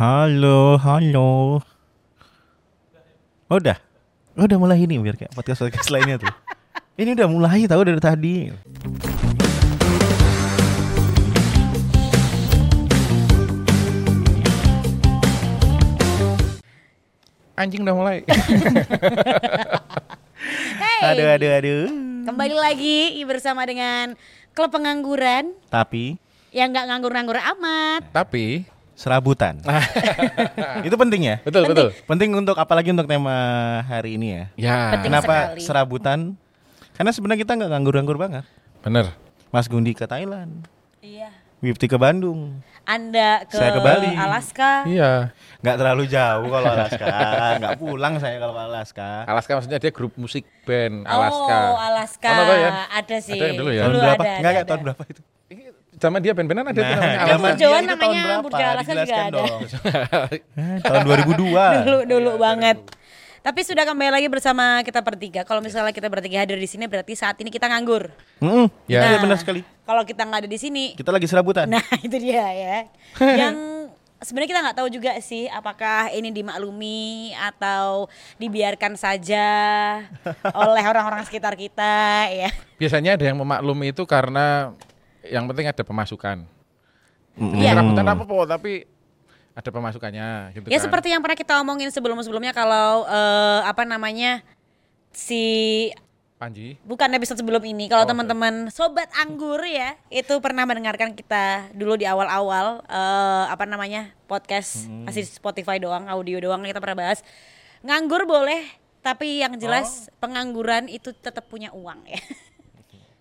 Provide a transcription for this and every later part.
Halo, halo. Oh, udah. Oh, udah mulai ini biar kayak podcast podcast lainnya tuh. Ini udah mulai tahu dari tadi. Anjing udah mulai. Hey, Aduh, aduh, aduh. kembali lagi bersama dengan klub pengangguran Tapi yang nggak nganggur-nganggur amat. Tapi serabutan. Itu penting ya? betul Penting. betul. Penting untuk apalagi untuk tema hari ini ya. Ya. Penting. Kenapa sekali. serabutan? Karena sebenarnya kita nggak nganggur-nganggur banget. Bener. Mas Gundi ke Thailand, Iya. Wipti ke Bandung, Anda ke, Saya ke Bali. Alaska. Iya. nggak terlalu jauh kalau Alaska, nggak pulang saya kalau ke Alaska. Alaska maksudnya dia grup musik band Alaska. Oh, Alaska. Tuh ya? Ada sih. Ada yang dulu ya? Tahun berapa? ada, Nggak, ada, tahun ada. berapa itu? Zaman dia band-bandan ada tuh namanya Nah, Alaska. zaman Jawa namanya berapa? Burj Al Alaska juga ada. dong. Eh, tahun 2002. Dulu dulu banget. Tapi sudah kembali lagi bersama kita bertiga. Kalau misalnya kita bertiga hadir di sini berarti saat ini kita nganggur. Mm-mm, Ya. iya Nah, benar sekali. Kalau kita nggak ada di sini, Kita lagi serabutan. Nah itu dia ya. Yang sebenarnya kita nggak tahu juga sih apakah ini dimaklumi atau dibiarkan saja oleh orang-orang sekitar kita ya. Biasanya ada yang memaklumi itu karena yang penting ada pemasukan. Iya. Serabutan apa po, tapi ada pemasukannya gitu Ya kan. seperti yang pernah kita omongin sebelum-sebelumnya kalau eh, apa namanya si Panji. bukan episode sebelum ini kalau Oh, teman-teman sobat anggur ya itu pernah mendengarkan kita dulu di awal-awal eh, apa namanya podcast masih Spotify doang audio doang kita pernah bahas nganggur boleh tapi yang jelas pengangguran itu tetap punya uang ya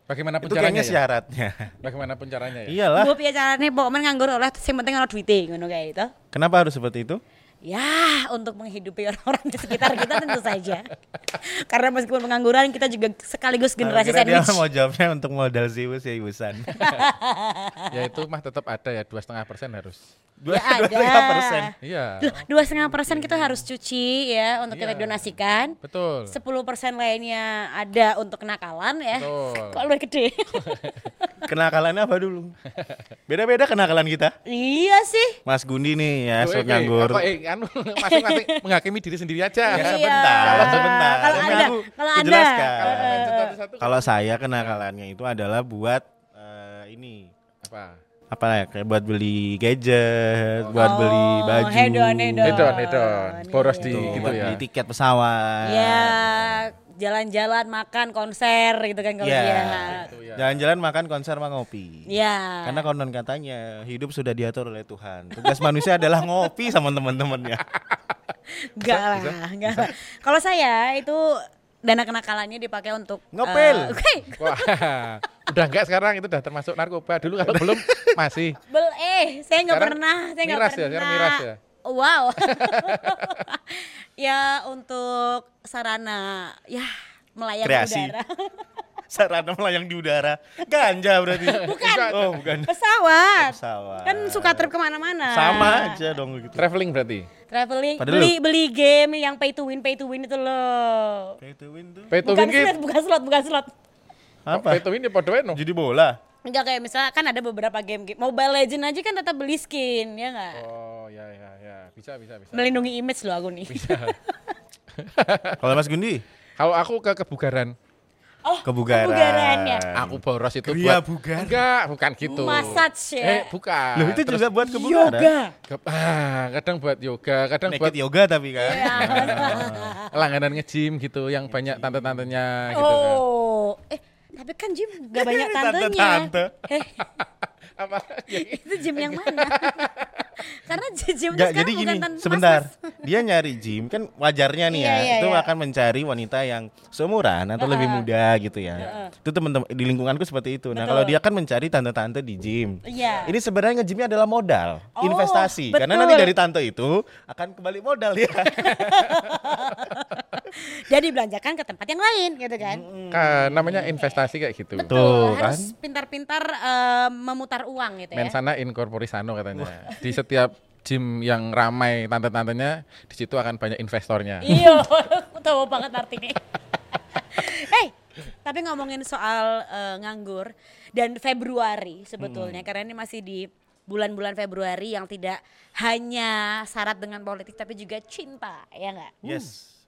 Bagaimanapun Itu caranya kayaknya ya. syaratnya. Bagaimanapun caranya ya. Iyalah. gue punya caranya pokoknya nganggur oleh yang penting ono duitnya ngono kayak itu Kenapa harus seperti itu? Ya, untuk menghidupi orang-orang di sekitar kita tentu saja. Karena meskipun pengangguran, kita juga sekaligus generasi Nah, kira dia sandwich. mau jawabnya untuk modal Zeus ya Ibusan. ya itu mah tetap ada ya dua setengah persen harus. Dua Ya dua setengah persen. Iya. Dua setengah persen kita harus cuci ya untuk kita Iya. donasikan. Betul. 10 persen lainnya ada untuk kenakalan ya. Betul. Kok lebih gede? Kenakalannya apa dulu? Beda-beda kenakalan kita. iya sih. Mas Gundi nih ya, sok nganggur. Apa, eh, anu, masing-masing menghakimi diri sendiri aja. Ya, Iya. sebentar, Kalau sebentar. kalau Anda- kalau Anda. Kalau saya kenakalannya itu adalah buat eh, ini apa? apa ya kayak buat beli gadget, buat Oh, beli baju, hedon, hedon. Hedon, hedon. Boros di gitu buat ya. beli tiket pesawat. Ya, jalan-jalan, makan, konser gitu kan kalau Iya. dia. Gitu ya. Jalan-jalan makan konser sama ngopi. Ya. Karena konon katanya hidup sudah diatur oleh Tuhan. Tugas manusia adalah ngopi sama teman-temannya. Enggak lah, enggak lah. Kalau saya itu dana kenakalannya dipakai untuk Ngepil. eh, Oke. Wah, udah enggak sekarang itu udah termasuk narkoba. Dulu kalau belum masih. Bel eh, saya nggak Sekarang pernah, saya nggak miras pernah. ya, miras ya? Wow. ya untuk sarana ya melayang Kreasi. udara. Sarana melayang di udara. Ganja berarti. Bukan. Oh, bukan. Pesawat. Pesawat. Kan suka trip ke mana-mana. Sama aja dong gitu. Traveling berarti. Traveling, Padahal beli beli game yang pay to win, pay to win itu loh. Pay to win tuh. Pay to bukan win ki- slot, bukan slot, bukan slot. Apa? Pay to win ya wae no. Jadi bola. Enggak kayak misalnya kan ada beberapa game, game Mobile Legend aja kan tetap beli skin, ya enggak? Oh, ya ya ya. Bisa bisa bisa. Melindungi image loh aku nih. Kalau Mas Gundi, Kalau aku ke kebugaran, Oh, kebugaran. kebugarannya. aku boros itu Gria buat bugar. Enggak, bukan gitu. Massage ya. Eh, bukan. Loh itu Terus juga buat kebugaran. Yoga. ke- ah, kadang buat yoga, kadang buat Naked yoga tapi kan. Ya. langganan nge-gym gitu yang banyak tante-tantenya gitu kan. Oh, eh tapi kan Jim gak banyak tantenya. Tante-tante. Eh, Apa? Ya, itu Jim yang mana? Karena Jim Enggak, tuh jadi gini, sebentar. Dia nyari gym kan wajarnya nih Iya, ya, iya, itu iya. akan mencari wanita yang seumuran atau lebih muda gitu ya. Itu teman-teman di lingkunganku seperti itu. Nah, Betul. kalau dia kan mencari tante-tante di gym. Iya. Ini sebenarnya nge-gymnya adalah modal, Oh, investasi. Karena betul. nanti dari tante itu akan kembali modal ya. Jadi belanjakan ke tempat yang lain gitu kan. kan, namanya investasi kayak gitu. Tuh, kan. harus pintar-pintar eh, memutar uang gitu ya. Mensana in corpore sano katanya. Di setiap gym yang ramai tante-tantenya, di situ akan banyak investornya. Iya, tahu banget artinya. hey, tapi ngomongin soal eh, nganggur dan Februari sebetulnya karena ini masih di bulan-bulan Februari yang tidak hanya syarat dengan politik tapi juga cinta, ya nggak? Yes.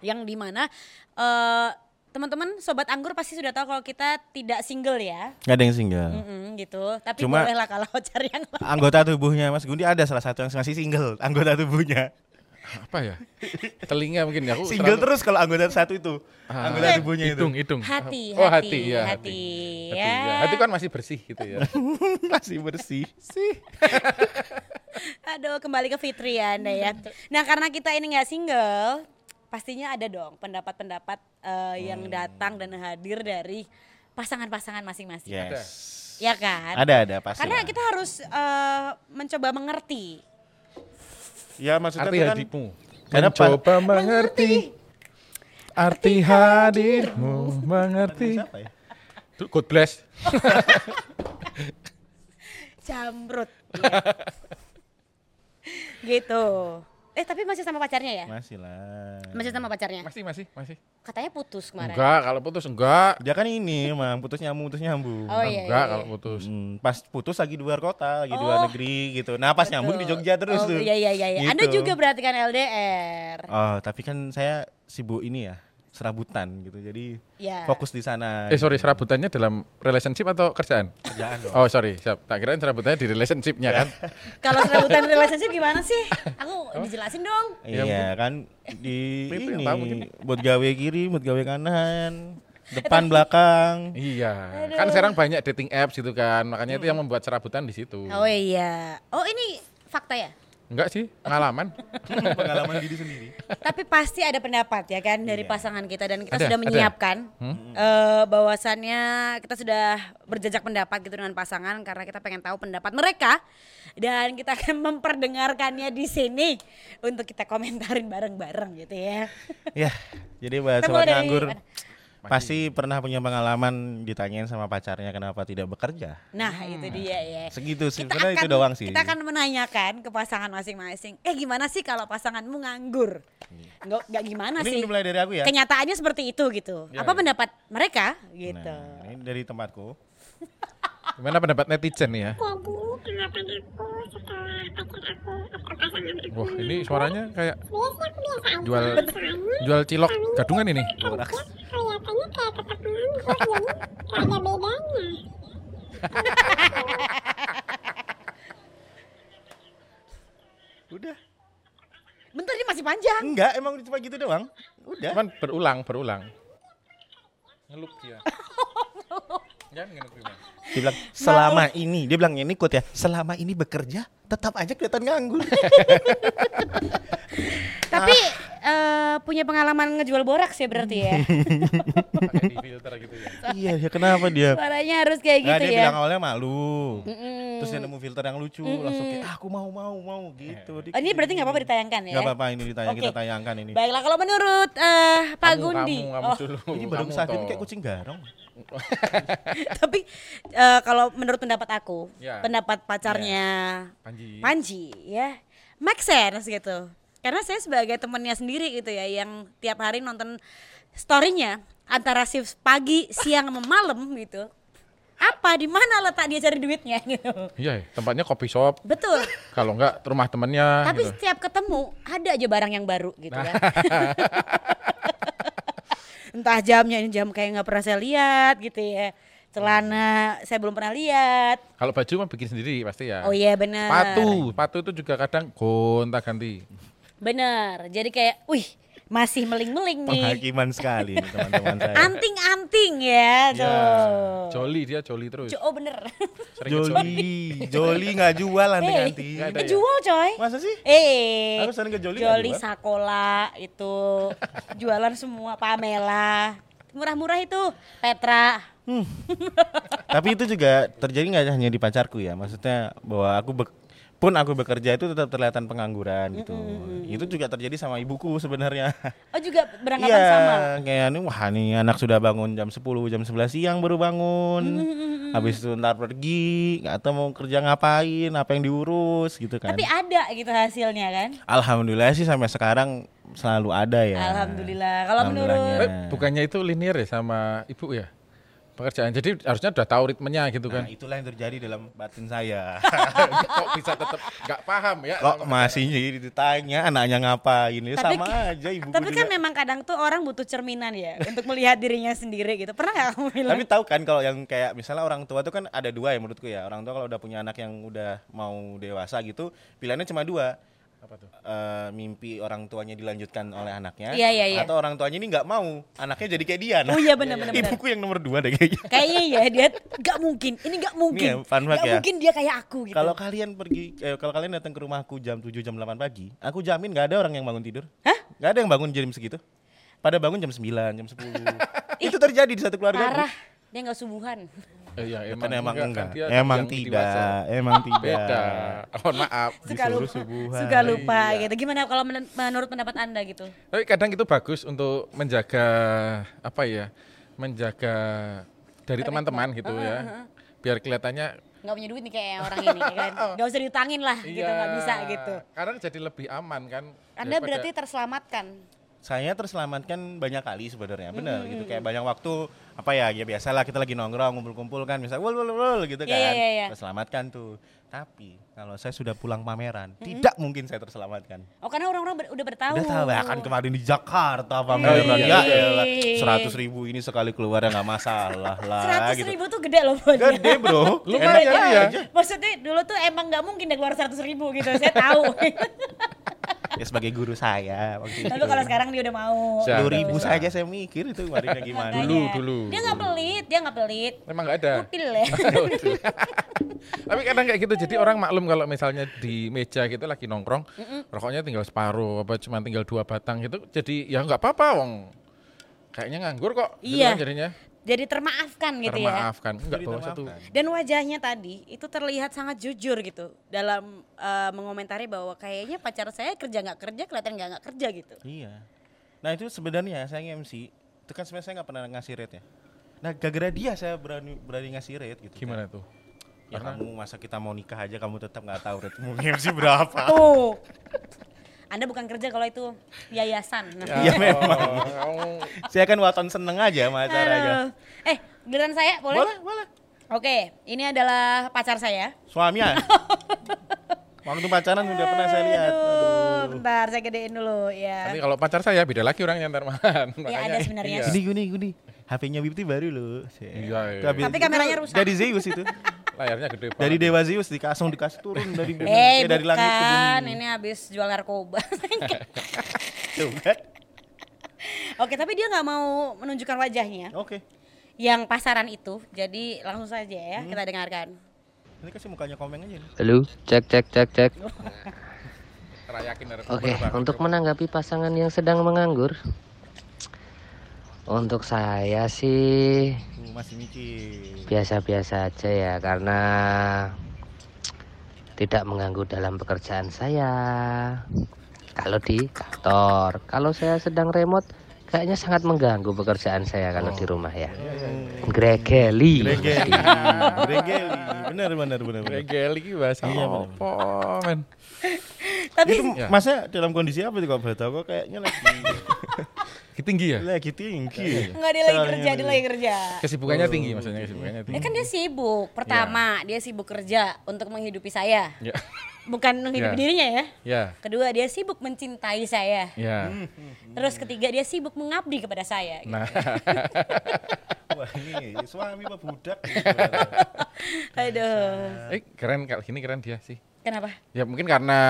Yang di mana eh teman-teman sobat anggur pasti sudah tahu kalau kita tidak single ya, Gak ada yang single. Mm-mm, gitu. Tapi Cuma- bolehlah kalau cari yang lain. Anggota tubuhnya Mas Gundi ada salah satu yang masih single. Anggota tubuhnya. Apa ya? Telinga mungkin ya. Aku Single terlalu- terus kalau anggota satu itu. Ah, Anggota tubuhnya itu. Hitung, hitung. Hati, oh, hati, hati, ya, hati, hati. ya. Hati, ya. Hati kan masih bersih gitu ya. masih bersih. Aduh, kembali ke Fitri ya Anda ya. Nah, karena kita ini nggak single, pastinya ada dong pendapat-pendapat yang Hmm. datang dan hadir dari pasangan-pasangan masing-masing. Yes. Ya kan? Ada ada pasti. Karena kita harus eh, mencoba mengerti. ya maksudnya Arti kan hadirmu. Kenapa? Mencoba mengerti. Arti hadirmu mengerti. siapa ya? God bless. Jamrut. gitu. Eh, tapi masih sama pacarnya ya? Masih lah. Masih sama pacarnya. Masih, masih, masih. Katanya putus kemarin. Enggak, kalau putus enggak. Dia kan ini emang putus nyambung putus nyambung. Oh iya. enggak iya. kalau putus. Hmm, pas putus lagi di luar kota, lagi di Oh. luar negeri gitu. Nah, pas nyambung di Jogja terus oh, tuh. Iya iya iya. iya. Anda Gitu. juga berarti kan LDR. Oh, tapi kan saya sibuk ini ya, serabutan gitu. Jadi Ya. fokus di sana. Eh sorry, serabutannya dalam relationship atau kerjaan? Kerjaan dong. Oh sorry, siap. Tak kirain serabutannya di relationshipnya kan? Kalau serabutan relationship gimana sih? Aku dijelasin dong. Iya kan di ini tahu mungkin. buat gawe kiri, buat gawe kanan, depan belakang. iya. Kan sekarang banyak dating apps gitu kan, makanya itu yang membuat serabutan di situ. Oh iya. Oh ini fakta ya? Enggak sih, pengalaman. Pengalaman diri sendiri. Tapi pasti ada pendapat ya kan dari Iya. pasangan kita dan kita Ada, sudah ada. menyiapkan eh, bahwasannya kita sudah berjejak pendapat gitu dengan pasangan karena kita pengen tahu pendapat mereka dan kita akan memperdengarkannya di sini untuk kita komentarin bareng-bareng gitu ya. ya, jadi buat sobat dari nganggur mana? Pasti pernah punya pengalaman ditanyain sama pacarnya kenapa tidak bekerja. Nah itu dia ya. Segitu sih, Kita akan, itu doang sih. kita akan menanyakan ke pasangan masing-masing. Eh gimana sih kalau pasanganmu nganggur? Enggak, enggak gimana Ini sih? dimulai dari aku ya. Kenyataannya seperti itu gitu. Ya, Apa ya. pendapat mereka gitu? Nah, ini dari tempatku. Gimana pendapat netizen nih ya? Jadi tanggapan aku setelah pacar aku atau pasangan aku Wah ini suaranya kayak Biasanya aku biasa aja jual jual cilok gadungan ini. kelihatannya kayak Jadi gak ada bedanya Udah. Bentar ini masih panjang. Enggak, emang cuma gitu doang. Udah. Cuman berulang, berulang. Ngelup dia. Dia bilang selama ini, dia bilang ini quote ya, selama ini bekerja tetap aja kelihatan nganggur. Tapi Ah. eh, punya pengalaman ngejual boraks ya berarti ya. Pakai di filter gitu ya. iya, ya kenapa dia? Suaranya harus kayak Nggak, gitu dia ya. bilang awalnya malu. Mm-mm. Terus dia nemu filter yang lucu, langsung kayak ah, aku mau mau mau gitu. Dia Oh, ini berarti nggak apa-apa ditayangkan ya? Nggak apa-apa ini ditayang, Oke. kita tayangkan ini. Baiklah kalau menurut eh, Pak Kamu, Gundi. Kamu, kamu Oh, dulu. Ini baru ini kayak kucing garong. tapi eh, kalau menurut pendapat aku, Ya. pendapat pacarnya Panji. Panji ya, make sense gitu. Karena saya sebagai temennya sendiri gitu ya, yang tiap hari nonton storynya antara shift pagi, siang, sama malam gitu. Apa di mana letak dia cari duitnya gitu. Iya, tempatnya kopi shop. Betul. Kalau enggak rumah temennya Tapi gitu. setiap ketemu ada aja barang yang baru gitu kan. Entah jamnya ini jam kayak nggak pernah saya lihat gitu ya. Celana saya belum pernah lihat. Kalau baju mah bikin sendiri pasti ya. Oh iya benar. Patu, patu itu juga kadang gonta ganti. Benar. Jadi kayak, wih masih meling-meling nih. Penghakiman sekali nih teman-teman saya. Anting-anting ya tuh. Ya, joli dia joli terus. Jo- Oh bener. Sering Joli. Joli, nggak jual anting-anting. Nggak ada Eh, ya? jual coy. Masa sih? Eh, Aku sering ke Joli Joli. Sakola itu jualan semua Pamela. Murah-murah itu Petra. Tapi itu juga terjadi nggak hanya di pacarku ya. Maksudnya bahwa aku pun aku bekerja itu tetap terlihat pengangguran gitu. Itu juga terjadi sama ibuku sebenarnya. Oh juga beranggapan Iya, sama. kayak nih wah nih anak sudah bangun jam 10, jam 11 siang baru bangun. Habis itu ntar pergi, nggak tahu mau kerja ngapain, apa yang diurus gitu kan. Tapi ada gitu hasilnya kan. Alhamdulillah sih sampai sekarang selalu ada ya. Alhamdulillah. Kalau menurut. Eh, bukannya itu linear ya sama ibu ya? Pekerjaan. Jadi harusnya udah tahu ritmenya gitu Nah, kan. itulah yang terjadi dalam batin saya. Kok bisa tetap nggak paham ya? Kok masih ditanya anaknya ngapain? Ya Tapi- sama aja ibuku Tapi kan juga. memang kadang tuh orang butuh cerminan ya untuk melihat dirinya sendiri gitu. Pernah nggak kamu bilang? Tapi tahu kan kalau yang kayak misalnya orang tua tuh kan ada dua ya menurutku ya. Orang tua kalau udah punya anak yang udah mau dewasa gitu, pilihannya cuma dua. Apa tuh? Eh, mimpi orang tuanya dilanjutkan oleh anaknya, Iya, iya, iya. atau orang tuanya ini nggak mau anaknya jadi kayak dia. Oh iya benar-benar. benar. Ibuku yang nomor dua deh kayaknya. Kayaknya ya dia nggak mungkin. Ini nggak mungkin. Nih ya, fun Nggak ya. mungkin dia kayak aku gitu. Kalau kalian pergi, eh, kalau kalian datang ke rumahku jam 7 jam 8 pagi, aku jamin nggak ada orang yang bangun tidur. Hah? Nggak ada yang bangun jam segitu. Pada bangun jam 9, jam 10. Itu terjadi di satu keluarga. Parah. Dia nggak subuhan. Eh, iya, Kan emang enggak. kan dia Emang tidak. Emang tidak. Beda. Mohon maaf. Suka lupa. subuhan. Suka lupa Iya. gitu. Gimana kalau men- menurut pendapat Anda gitu? Tapi kadang itu bagus untuk menjaga apa ya? Menjaga dari teman-teman gitu ya. Biar kelihatannya Nggak punya duit nih kayak orang ini ya kan. Nggak usah diutangin lah gitu. Nggak bisa gitu. Karena jadi lebih aman kan. Anda daripada- berarti terselamatkan. Saya terselamatkan banyak kali sebenarnya, benar gitu kayak banyak waktu apa ya ya biasalah kita lagi nongkrong ngumpul-kumpul kan misal wul wul wul gitu Iya, kan. iya, iya, iya. Terselamatkan tuh. Tapi kalau saya sudah pulang pameran, tidak mungkin saya terselamatkan. Oh karena orang-orang ber- udah bertahu. Udah tahu ya kan kemarin di Jakarta pameran Oh, ya iya. elah seratus ribu ini sekali keluar ya nggak masalah lah Seratus gitu. ribu tuh gede loh buat. Gede bro, Lumayan ya. aja. Maksudnya dulu tuh emang nggak mungkin dia keluar seratus ribu gitu. Saya tahu. Ya sebagai guru saya waktu itu. Tapi kalau sekarang dia udah mau. Sepuluh ribu Bisa. saja saya mikir itu kemarinnya gimana. Makanya. Dulu, dulu, Dia nggak pelit, dia nggak pelit. Emang nggak ada. Kutil ya. Tapi kadang kayak gitu, jadi orang maklum kalau misalnya di meja gitu lagi nongkrong, rokoknya tinggal separuh, apa cuma tinggal dua batang gitu, jadi ya nggak apa-apa, wong. Kayaknya nganggur kok, gitu Iya. kan jadinya. Jadi termaafkan gitu ya. Termaafkan, nggak Jadi bawa satu. Dan wajahnya tadi itu terlihat sangat jujur gitu dalam eh, mengomentari bahwa kayaknya pacar saya kerja nggak kerja kelihatan nggak nggak kerja gitu. Iya. Nah itu sebenarnya saya MC itu kan sebenarnya saya nggak pernah ngasih rate ya. Nah gara-gara dia saya berani berani ngasih rate gitu. Gimana tuh? Ya kamu masa kita mau nikah aja kamu tetap nggak tahu rate mau MC berapa. Tuh. Anda bukan kerja kalau itu yayasan. Iya memang. Oh, Saya kan waton seneng aja sama acaranya. Eh, giliran saya boleh? Boleh, boleh. Oke, ini adalah pacar saya. Suami ya. Waktu pacaran udah pernah saya lihat. Aduh, bentar saya gedein dulu ya. Nanti kalau pacar saya beda lagi orangnya ntar makan. Ya, ada sebenarnya. Iya. Gini gini gini. HP-nya Bipti baru loh. Iya, iya. Tapi kameranya rusak. Dari Zeus itu. Layarnya gede banget. dari Dewa Zeus dikasih dikasih turun dari bumi. Eh, dari langit ke bukan. bumi. Ini habis jual narkoba. Tuh kan? Oke, tapi dia nggak mau menunjukkan wajahnya. Oke. Yang pasaran itu. Jadi langsung saja ya Hmm. kita dengarkan. Ini kasih mukanya komeng aja nih. Halo, cek cek cek cek. Oke, beberapa untuk menanggapi pasangan yang sedang menganggur, untuk saya sih Tuh, masih mikir. biasa-biasa aja ya karena tidak mengganggu dalam pekerjaan saya. Kalau di kantor, kalau saya sedang remote, kayaknya sangat mengganggu pekerjaan saya kalau di rumah ya. Gregeli. Gregeli. Gregeli. Benar benar benar. benar. Regel iki bahasa Iya, apa, men? Tapi Itu Ya. masnya dalam kondisi apa tuh kok boleh tahu kok kayaknya lagi Tinggi ya? lagi tinggi. nggak dia lagi kerja, dia lagi kerja. Kesibukannya tinggi maksudnya kesibukannya Ya tinggi. kan dia sibuk. Pertama, dia sibuk kerja untuk menghidupi saya. Ya. Bukan menghidupi Ya. dirinya ya. Ya. Kedua, dia sibuk mencintai saya. Ya. Terus ketiga, dia sibuk mengabdi kepada saya. gitu. Nah, Wah ini suami apa budak? Aduh. eh keren kalau gini keren dia sih. Kenapa? Ya mungkin karena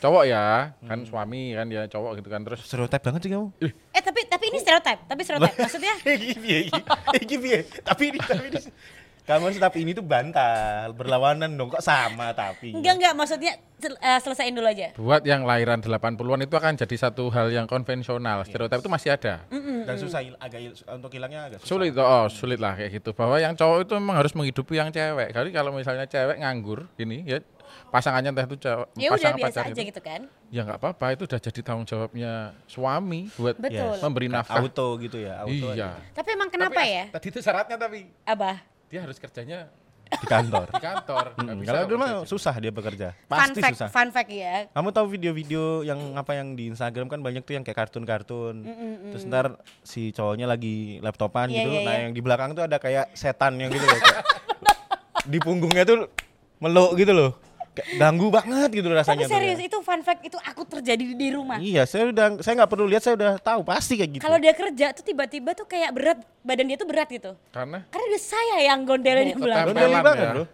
cowok ya, kan suami kan dia cowok gitu kan terus Stereotip banget sih kamu. Eh tapi tapi ini stereotip, tapi stereotip. Maksudnya Iki piye iki? Iki piye? Tapi ini tapi ini kamu harus tapi ini tuh bantal, berlawanan dong kok sama tapi. enggak enggak maksudnya sel- eh, selesaiin dulu aja. buat yang lahiran 80-an itu akan jadi satu hal yang konvensional. Stereotip itu masih ada. Dan susah agak untuk hilangnya agak susah. Sulit oh, sulit lah kayak gitu. Bahwa yang cowok itu memang harus menghidupi yang cewek. Kali kalau misalnya cewek nganggur gini ya pasangannya entah itu cewek Ya udah biasa aja itu, gitu kan. ya nggak apa-apa itu udah jadi tanggung jawabnya suami buat Betul. memberi nafkah. Auto gitu ya, auto. Iya. Tapi emang kenapa Tapi ya? Tadi itu syaratnya tapi Abah. dia harus kerjanya di kantor. di kantor. Mm, bisa Kalau dulu mah susah dia bekerja. Fun Pasti fact, susah. fun fact ya. Kamu tahu video-video yang apa yang di Instagram kan banyak tuh yang kayak kartun-kartun. Terus ntar si cowoknya lagi laptopan Iya, gitu. iya, nah, iya. yang di belakang tuh ada kayak setan yang gitu loh. kayak di punggungnya tuh meluk gitu loh. Kayak ganggu banget gitu loh Tapi rasanya. tuh serius ya. itu fun fact itu aku terjadi di, di rumah. Iya, saya udah saya nggak perlu lihat saya udah tahu pasti kayak gitu. Kalau dia kerja tuh tiba-tiba tuh kayak berat, badan dia tuh berat gitu. Karena Karena dia saya yang gondelin di Oh, belakang. Tempelan banget, ya. Bro.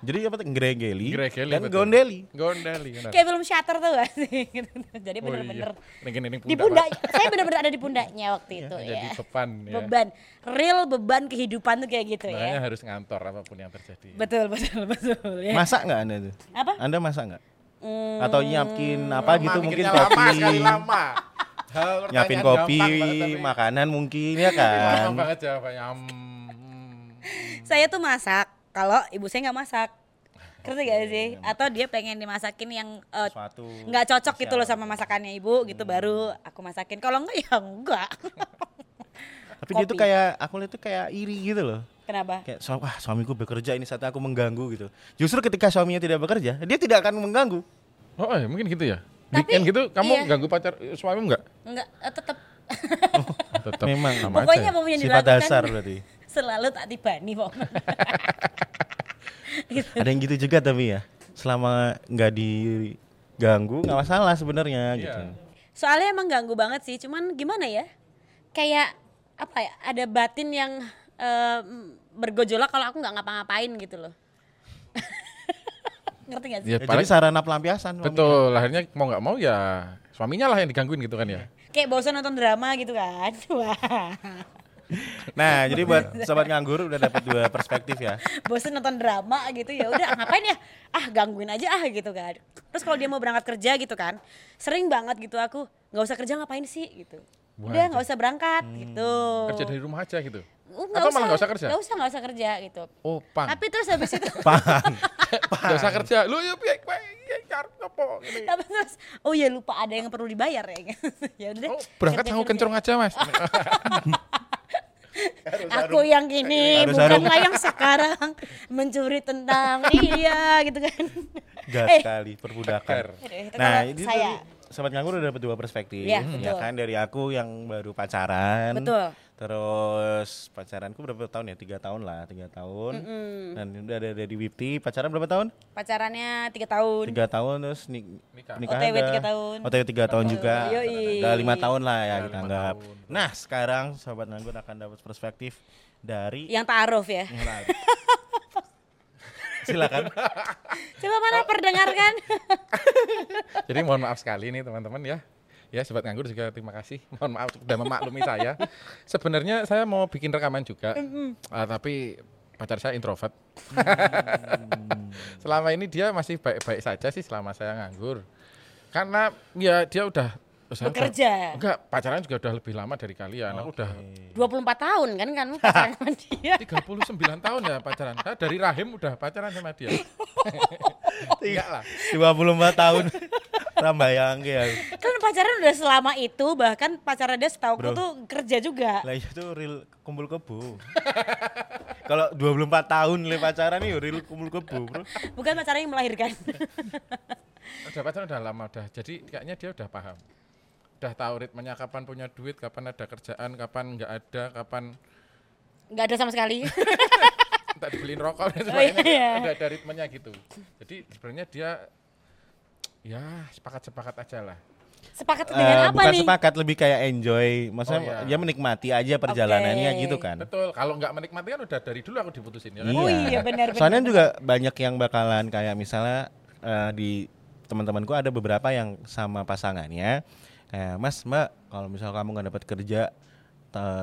Jadi apa tuh gregeli, Gregeli, dan betul. gondeli. gondeli. benar. Kayak film Shutter tuh gak sih? Jadi Oh, bener-bener iya. Ini, ini di pundak. saya bener-bener ada di pundaknya waktu itu Jadi ya. beban ya. Beban, real beban kehidupan tuh kayak gitu Makanya ya. harus ngantor apa pun yang terjadi. Betul, betul, betul ya. Masak nggak anda tuh? Apa? Anda masak nggak? Hmm, Atau nyiapin apa Lama, gitu mungkin mikirnya lama kopi, sekali lama. Hal nyiapin kopi, banget, makanan mungkin ya Lama kan? banget jawabannya. Hmm. saya tuh masak kalau ibu saya nggak masak. Ngerti gak sih? Atau dia pengen dimasakin yang eh, nggak cocok gitu loh sama masakannya ibu gitu baru aku masakin. Kalau enggak ya enggak. Tapi dia tuh kopi. kayak aku lihat tuh kayak iri gitu loh. Kenapa? Kayak "Suam- wah suamiku bekerja ini saatnya aku mengganggu gitu. Justru ketika suaminya tidak bekerja, dia tidak akan mengganggu. Oh, eh, mungkin gitu ya. Tapi, Weekend gitu kamu iya. ganggu pacar suamimu enggak? Enggak, eh, tetap Tetap Memang. sama pokoknya aja. apa pun yang Sifat dilakukan dasar berarti. Selalu tak tibani pokoknya. gitu. Ada yang gitu juga tapi ya. Selama nggak diganggu nggak masalah sebenarnya Iya. gitu. Soalnya emang ganggu banget sih, cuman gimana ya? Kayak apa ya? Ada batin yang eh, bergojolak kalau aku nggak ngapa-ngapain gitu loh. Ngerti gak sih? Ya, Ya, paling- jadi sarana pelampiasan. suaminya. betul, akhirnya mau nggak mau ya suaminya lah yang digangguin gitu kan ya. Kayak bosan nonton drama gitu kan. Nah, jadi buat sobat nganggur udah dapat dua perspektif ya. bosan nonton drama gitu ya udah ngapain ya ah gangguin aja ah gitu kan terus kalau dia mau berangkat kerja gitu kan sering banget gitu aku nggak usah kerja ngapain sih gitu udah nggak usah berangkat gitu Kerja dari rumah aja gitu. Uh, Atau malah nggak usah kerja? nggak usah nggak usah kerja gitu Oh, pang. tapi terus habis itu Paham. Nggak usah kerja. Lu ya piye ya ini. tapi terus oh ya lupa ada yang perlu dibayar ya ya udah deh, Oh, berangkat kerja. kenceng aja, Mas. aku yang ini Harus bukanlah yang sekarang mencuri tentang iya gitu kan Gas Eh. sekali perbudakan. Nah, ini saya tuh sobat nganggur udah dapat dua perspektif. Iya, ya betul. kan dari aku yang baru pacaran. Betul. Terus pacaranku berapa tahun ya? Tiga tahun lah, tiga tahun. Dan udah ada dari Wipti pacaran berapa tahun? pacarannya tiga tahun Tiga tahun terus nik Nikah. nikah OTW ada. tiga tahun. OTW tiga tahun juga. Yoi. Udah lima tahun lah ya kita anggap. tahun. Nah sekarang sobat nganggur akan dapat perspektif dari yang ta'aruf ya. Silakan. Coba mana perdengarkan. Jadi mohon maaf sekali nih teman-teman ya. Ya sobat nganggur juga terima kasih. Mohon maaf sudah memaklumi saya. Sebenarnya saya mau bikin rekaman juga. Ah, tapi pacar saya introvert. selama ini dia masih baik-baik saja sih selama saya nganggur. Karena ya dia udah saya udah- Bekerja. enggak, pacaran juga udah lebih lama dari kalian. Aku udah 24 tahun kan kan pacaran sama dia. 39 tahun ya pacaran. Saya dari rahim udah pacaran sama dia. Enggak lah. 24 tahun. Rambayang ya. Kan pacaran udah selama itu bahkan pacaran dia setahu Bro. tuh kerja juga. Lah itu real kumpul kebo. Kalau 24 tahun le pacaran nih real kumpul kebo, Bro. Bukan pacaran yang melahirkan. Udah pacaran udah lama udah. Jadi kayaknya dia udah paham. Udah tahu ritmenya kapan punya duit, kapan ada kerjaan, kapan enggak ada, kapan Nggak ada sama sekali. tak dibeliin rokok dan Oh, iya, sebagainya. iya. Udah ada ritmenya gitu. Jadi sebenarnya dia ya sepakat-sepakat aja lah. Sepakat Eh, dengan apa bukan nih? sepakat lebih kayak enjoy. Maksudnya Oh, iya. dia menikmati aja perjalanannya Oke. gitu kan. Betul. Kalau nggak menikmati kan udah dari dulu aku diputusin ya kan. Oh iya, benar, benar, Soalnya benar. juga banyak yang bakalan kayak misalnya eh, di teman-temanku ada beberapa yang sama pasangannya kayak Mas Mbak kalau misal kamu nggak dapat kerja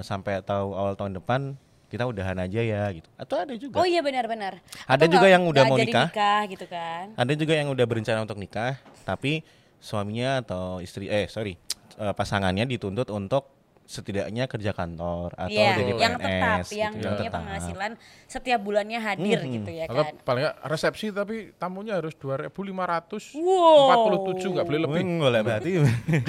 sampai tahu awal tahun depan kita udahan aja ya gitu. Atau ada juga. Oh iya benar-benar. Ada Atau juga nggak- yang udah nggak mau nikah. nikah gitu kan. Ada juga yang udah berencana untuk nikah, tapi suaminya atau istri eh sorry eh, pasangannya dituntut untuk setidaknya kerja kantor atau Iya, jadi yang PNS tetap, gitu, yang punya tetap. penghasilan setiap bulannya hadir Hmm, gitu ya Atau kan. paling nggak resepsi tapi tamunya harus 2500 Wow. 47 nggak boleh lebih. Boleh berarti.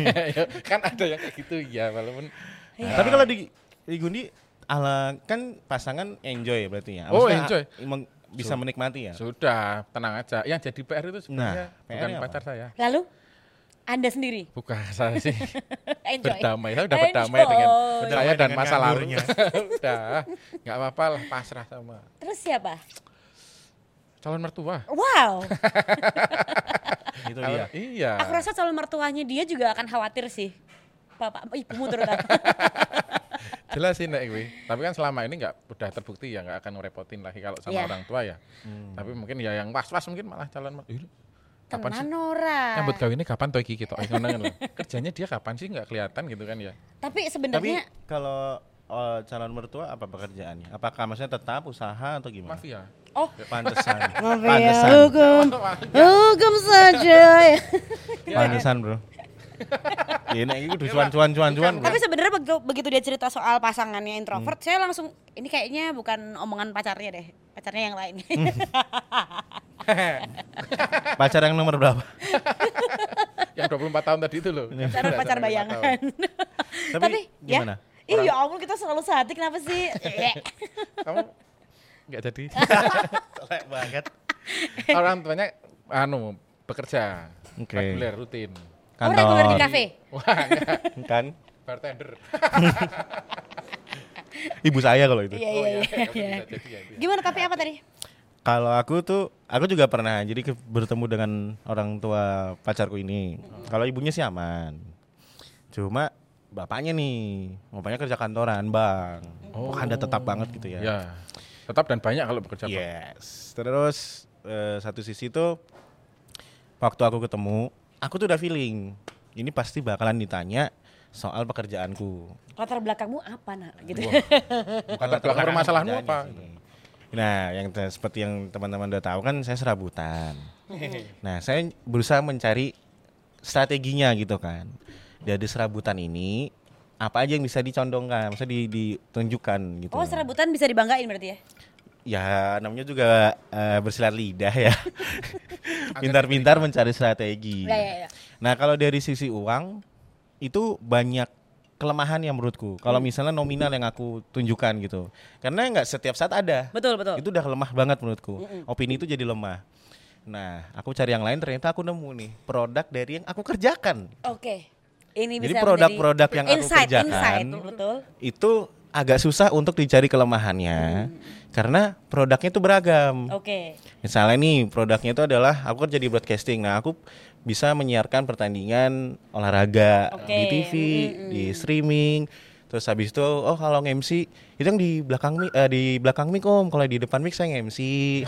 kan ada yang kayak gitu ya walaupun Iya. Tapi kalau di di Gundi ala kan pasangan enjoy berarti ya. Oh, enjoy. meng- bisa menikmati ya. Sudah, tenang aja. Yang jadi PR itu sebenarnya Nah, PR bukan apa? pacar saya. Lalu Anda sendiri Bukan saya sih. enjoy. berdamai. Saya udah berdamai dengan Enjoy. saya dan masa lalu. nganggurnya. udah, nggak apa-apa lah pasrah sama Terus siapa? calon mertua. Wow. Itu dia. Iya. Aku rasa calon mertuanya dia juga akan khawatir sih. Bapak, ibumu terutama. Jelas sih Nek gue. Tapi kan selama ini nggak udah terbukti ya nggak akan ngerepotin lagi kalau sama Iya. orang tua ya. Tapi mungkin ya yang was-was mungkin malah calon Kapan sih? Tenan ora. Nyambut kawinnya kapan toh iki gitu. Kan. Kerjanya dia kapan sih nggak kelihatan gitu kan ya. Tapi Tapi sebenarnya kalau eh, calon mertua apa pekerjaannya? Apakah maksudnya tetap usaha atau gimana? Mafia. oh Pantesan. mafia Pantesan. hukum. Hukum saja. Pantesan, Bro. Ya nek itu cuan cuan cuan cuan. Tapi sebenarnya begitu, begitu dia cerita soal pasangannya introvert, saya langsung ini kayaknya bukan omongan pacarnya deh, pacarnya yang lain. Pacar yang nomor berapa? Yang 24 tahun tadi itu loh. pacar pacar 25 bayangan. tahun. Tapi ya, gimana? Ih, ya ampun kita selalu sehati kenapa sih? Kamu nggak jadi. Telek banget. orang tuanya anu bekerja Oke. reguler rutin. Oh, reguler di Kantor. kafe. Wah, enggak. Kan bartender. ibu saya kalau itu. Iya Oh, iya iya. Iya. ya. Gimana tapi apa tadi? Kalau aku tuh, aku juga pernah jadi ke- bertemu dengan orang tua pacarku ini. Kalau ibunya sih aman. Cuma bapaknya nih, bapaknya kerja kantoran, Bang. Oh, anda tetap banget gitu ya. Ya. Tetap dan banyak kalau bekerja. Yes. Terus eh, satu sisi tuh waktu aku ketemu, aku tuh udah feeling ini pasti bakalan ditanya soal pekerjaanku. Latar belakangmu apa nak? Gitu. Bukan Latar belakang permasalahanmu apa? sih. Nah, yang seperti yang teman-teman udah tahu kan saya serabutan. nah, saya berusaha mencari strateginya gitu kan. Dari serabutan ini apa aja yang bisa dicondongkan, bisa di- ditunjukkan gitu. Oh serabutan bisa dibanggain berarti ya? Ya namanya juga eh, bersilat lidah ya. Pintar-pintar mencari strategi. Ya ya ya. Nah kalau dari sisi uang itu banyak kelemahan yang menurutku. Kalau misalnya nominal yang aku tunjukkan gitu, karena nggak setiap saat ada. Betul betul. Itu udah lemah banget menurutku. Opini itu jadi lemah. Nah aku cari yang lain ternyata aku nemu nih produk dari yang aku kerjakan. Oke. Ini Jadi bisa produk-produk yang aku insight, kerjakan Insight, betul. itu agak susah untuk dicari kelemahannya karena produknya itu beragam. Oke. Misalnya nih produknya itu adalah aku kerja di broadcasting. Nah, aku bisa menyiarkan pertandingan olahraga Oke. di TV, di streaming. Terus habis itu oh kalau nge-MC itu yang di belakang mic eh, di belakang mic Om, kalau di depan mic saya nge-MC,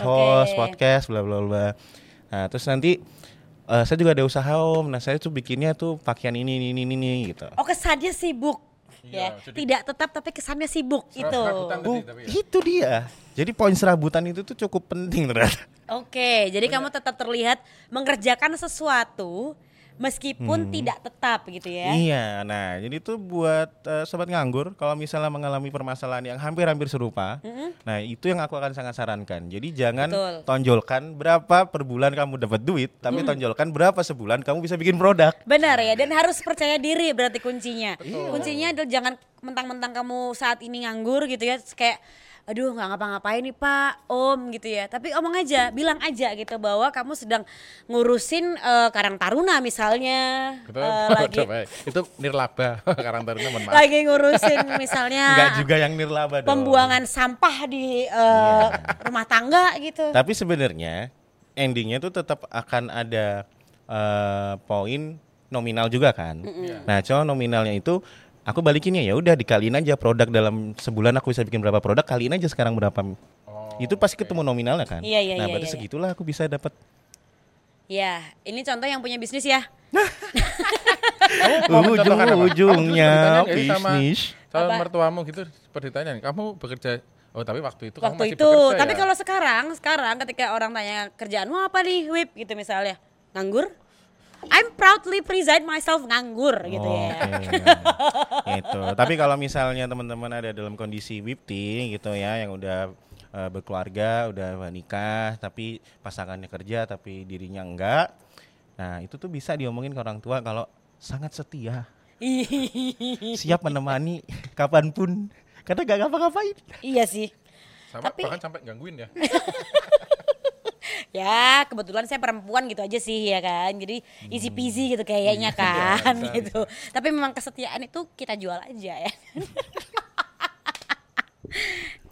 host, Oke. podcast, bla bla bla. Nah, terus nanti eh, saya juga ada usaha Om. Nah, saya tuh bikinnya tuh pakaian ini ini ini, ini gitu. Oh kesannya sibuk. Iya, ya. jadi- Tidak tetap tapi kesannya sibuk itu. Serabutan tadi, Oh, tapi ya. itu dia. Jadi poin serabutan itu tuh cukup penting ternyata. Oke, jadi kamu tetap terlihat mengerjakan sesuatu meskipun tidak tetap gitu ya. Iya, nah jadi itu buat eh, sobat nganggur kalau misalnya mengalami permasalahan yang hampir-hampir serupa, nah itu yang aku akan sangat sarankan. Jadi jangan Betul. tonjolkan berapa per bulan kamu dapat duit, tapi tonjolkan berapa sebulan kamu bisa bikin produk. Benar ya, dan harus percaya diri berarti kuncinya. Kuncinya adalah jangan mentang-mentang kamu saat ini nganggur gitu ya, kayak aduh nggak ngapa-ngapain nih pak, om gitu ya. Tapi omong aja, bilang aja gitu bahwa kamu sedang ngurusin eh, Karang Taruna misalnya, Itu, eh, lagi Coba ya. itu nirlaba karakternya mohon maaf. lagi ngurusin misalnya Enggak juga yang nirlaba dong. pembuangan sampah di eh, rumah tangga gitu. Tapi sebenarnya endingnya tuh tetap akan ada eh, poin nominal juga kan. Nah, cuma nominalnya itu aku balikinnya ya udah dikaliin aja produk dalam sebulan aku bisa bikin berapa produk kaliin aja sekarang berapa. itu pasti ketemu nominalnya kan. Iya, iya, nah, iya, berarti iya, iya. segitulah aku bisa dapat Ya, ini contoh yang punya bisnis ya. Kamu nggak sih sama bisnis. Calon Apa? mertuamu gitu seperti ditanya, kamu bekerja Oh tapi waktu itu kamu Waktu masih itu, bekerja tapi ya? kalau sekarang, sekarang ketika orang tanya kerjaanmu apa nih, Wip gitu misalnya, nganggur. I'm proudly present myself nganggur gitu ya. Oke. itu. Tapi kalau misalnya teman-teman ada dalam kondisi wipti gitu ya yang udah eh, berkeluarga, udah nikah tapi pasangannya kerja tapi dirinya enggak. Nah, itu tuh bisa diomongin ke orang tua kalau sangat setia, siap menemani kapan pun karena gak ngapa-ngapain. iya sih. Sama Tapi bahkan sampai gangguin ya. ya kebetulan saya perempuan gitu aja sih ya kan. Jadi easy peasy gitu kayaknya kan bisa, gitu. Tapi memang kesetiaan itu kita jual aja ya.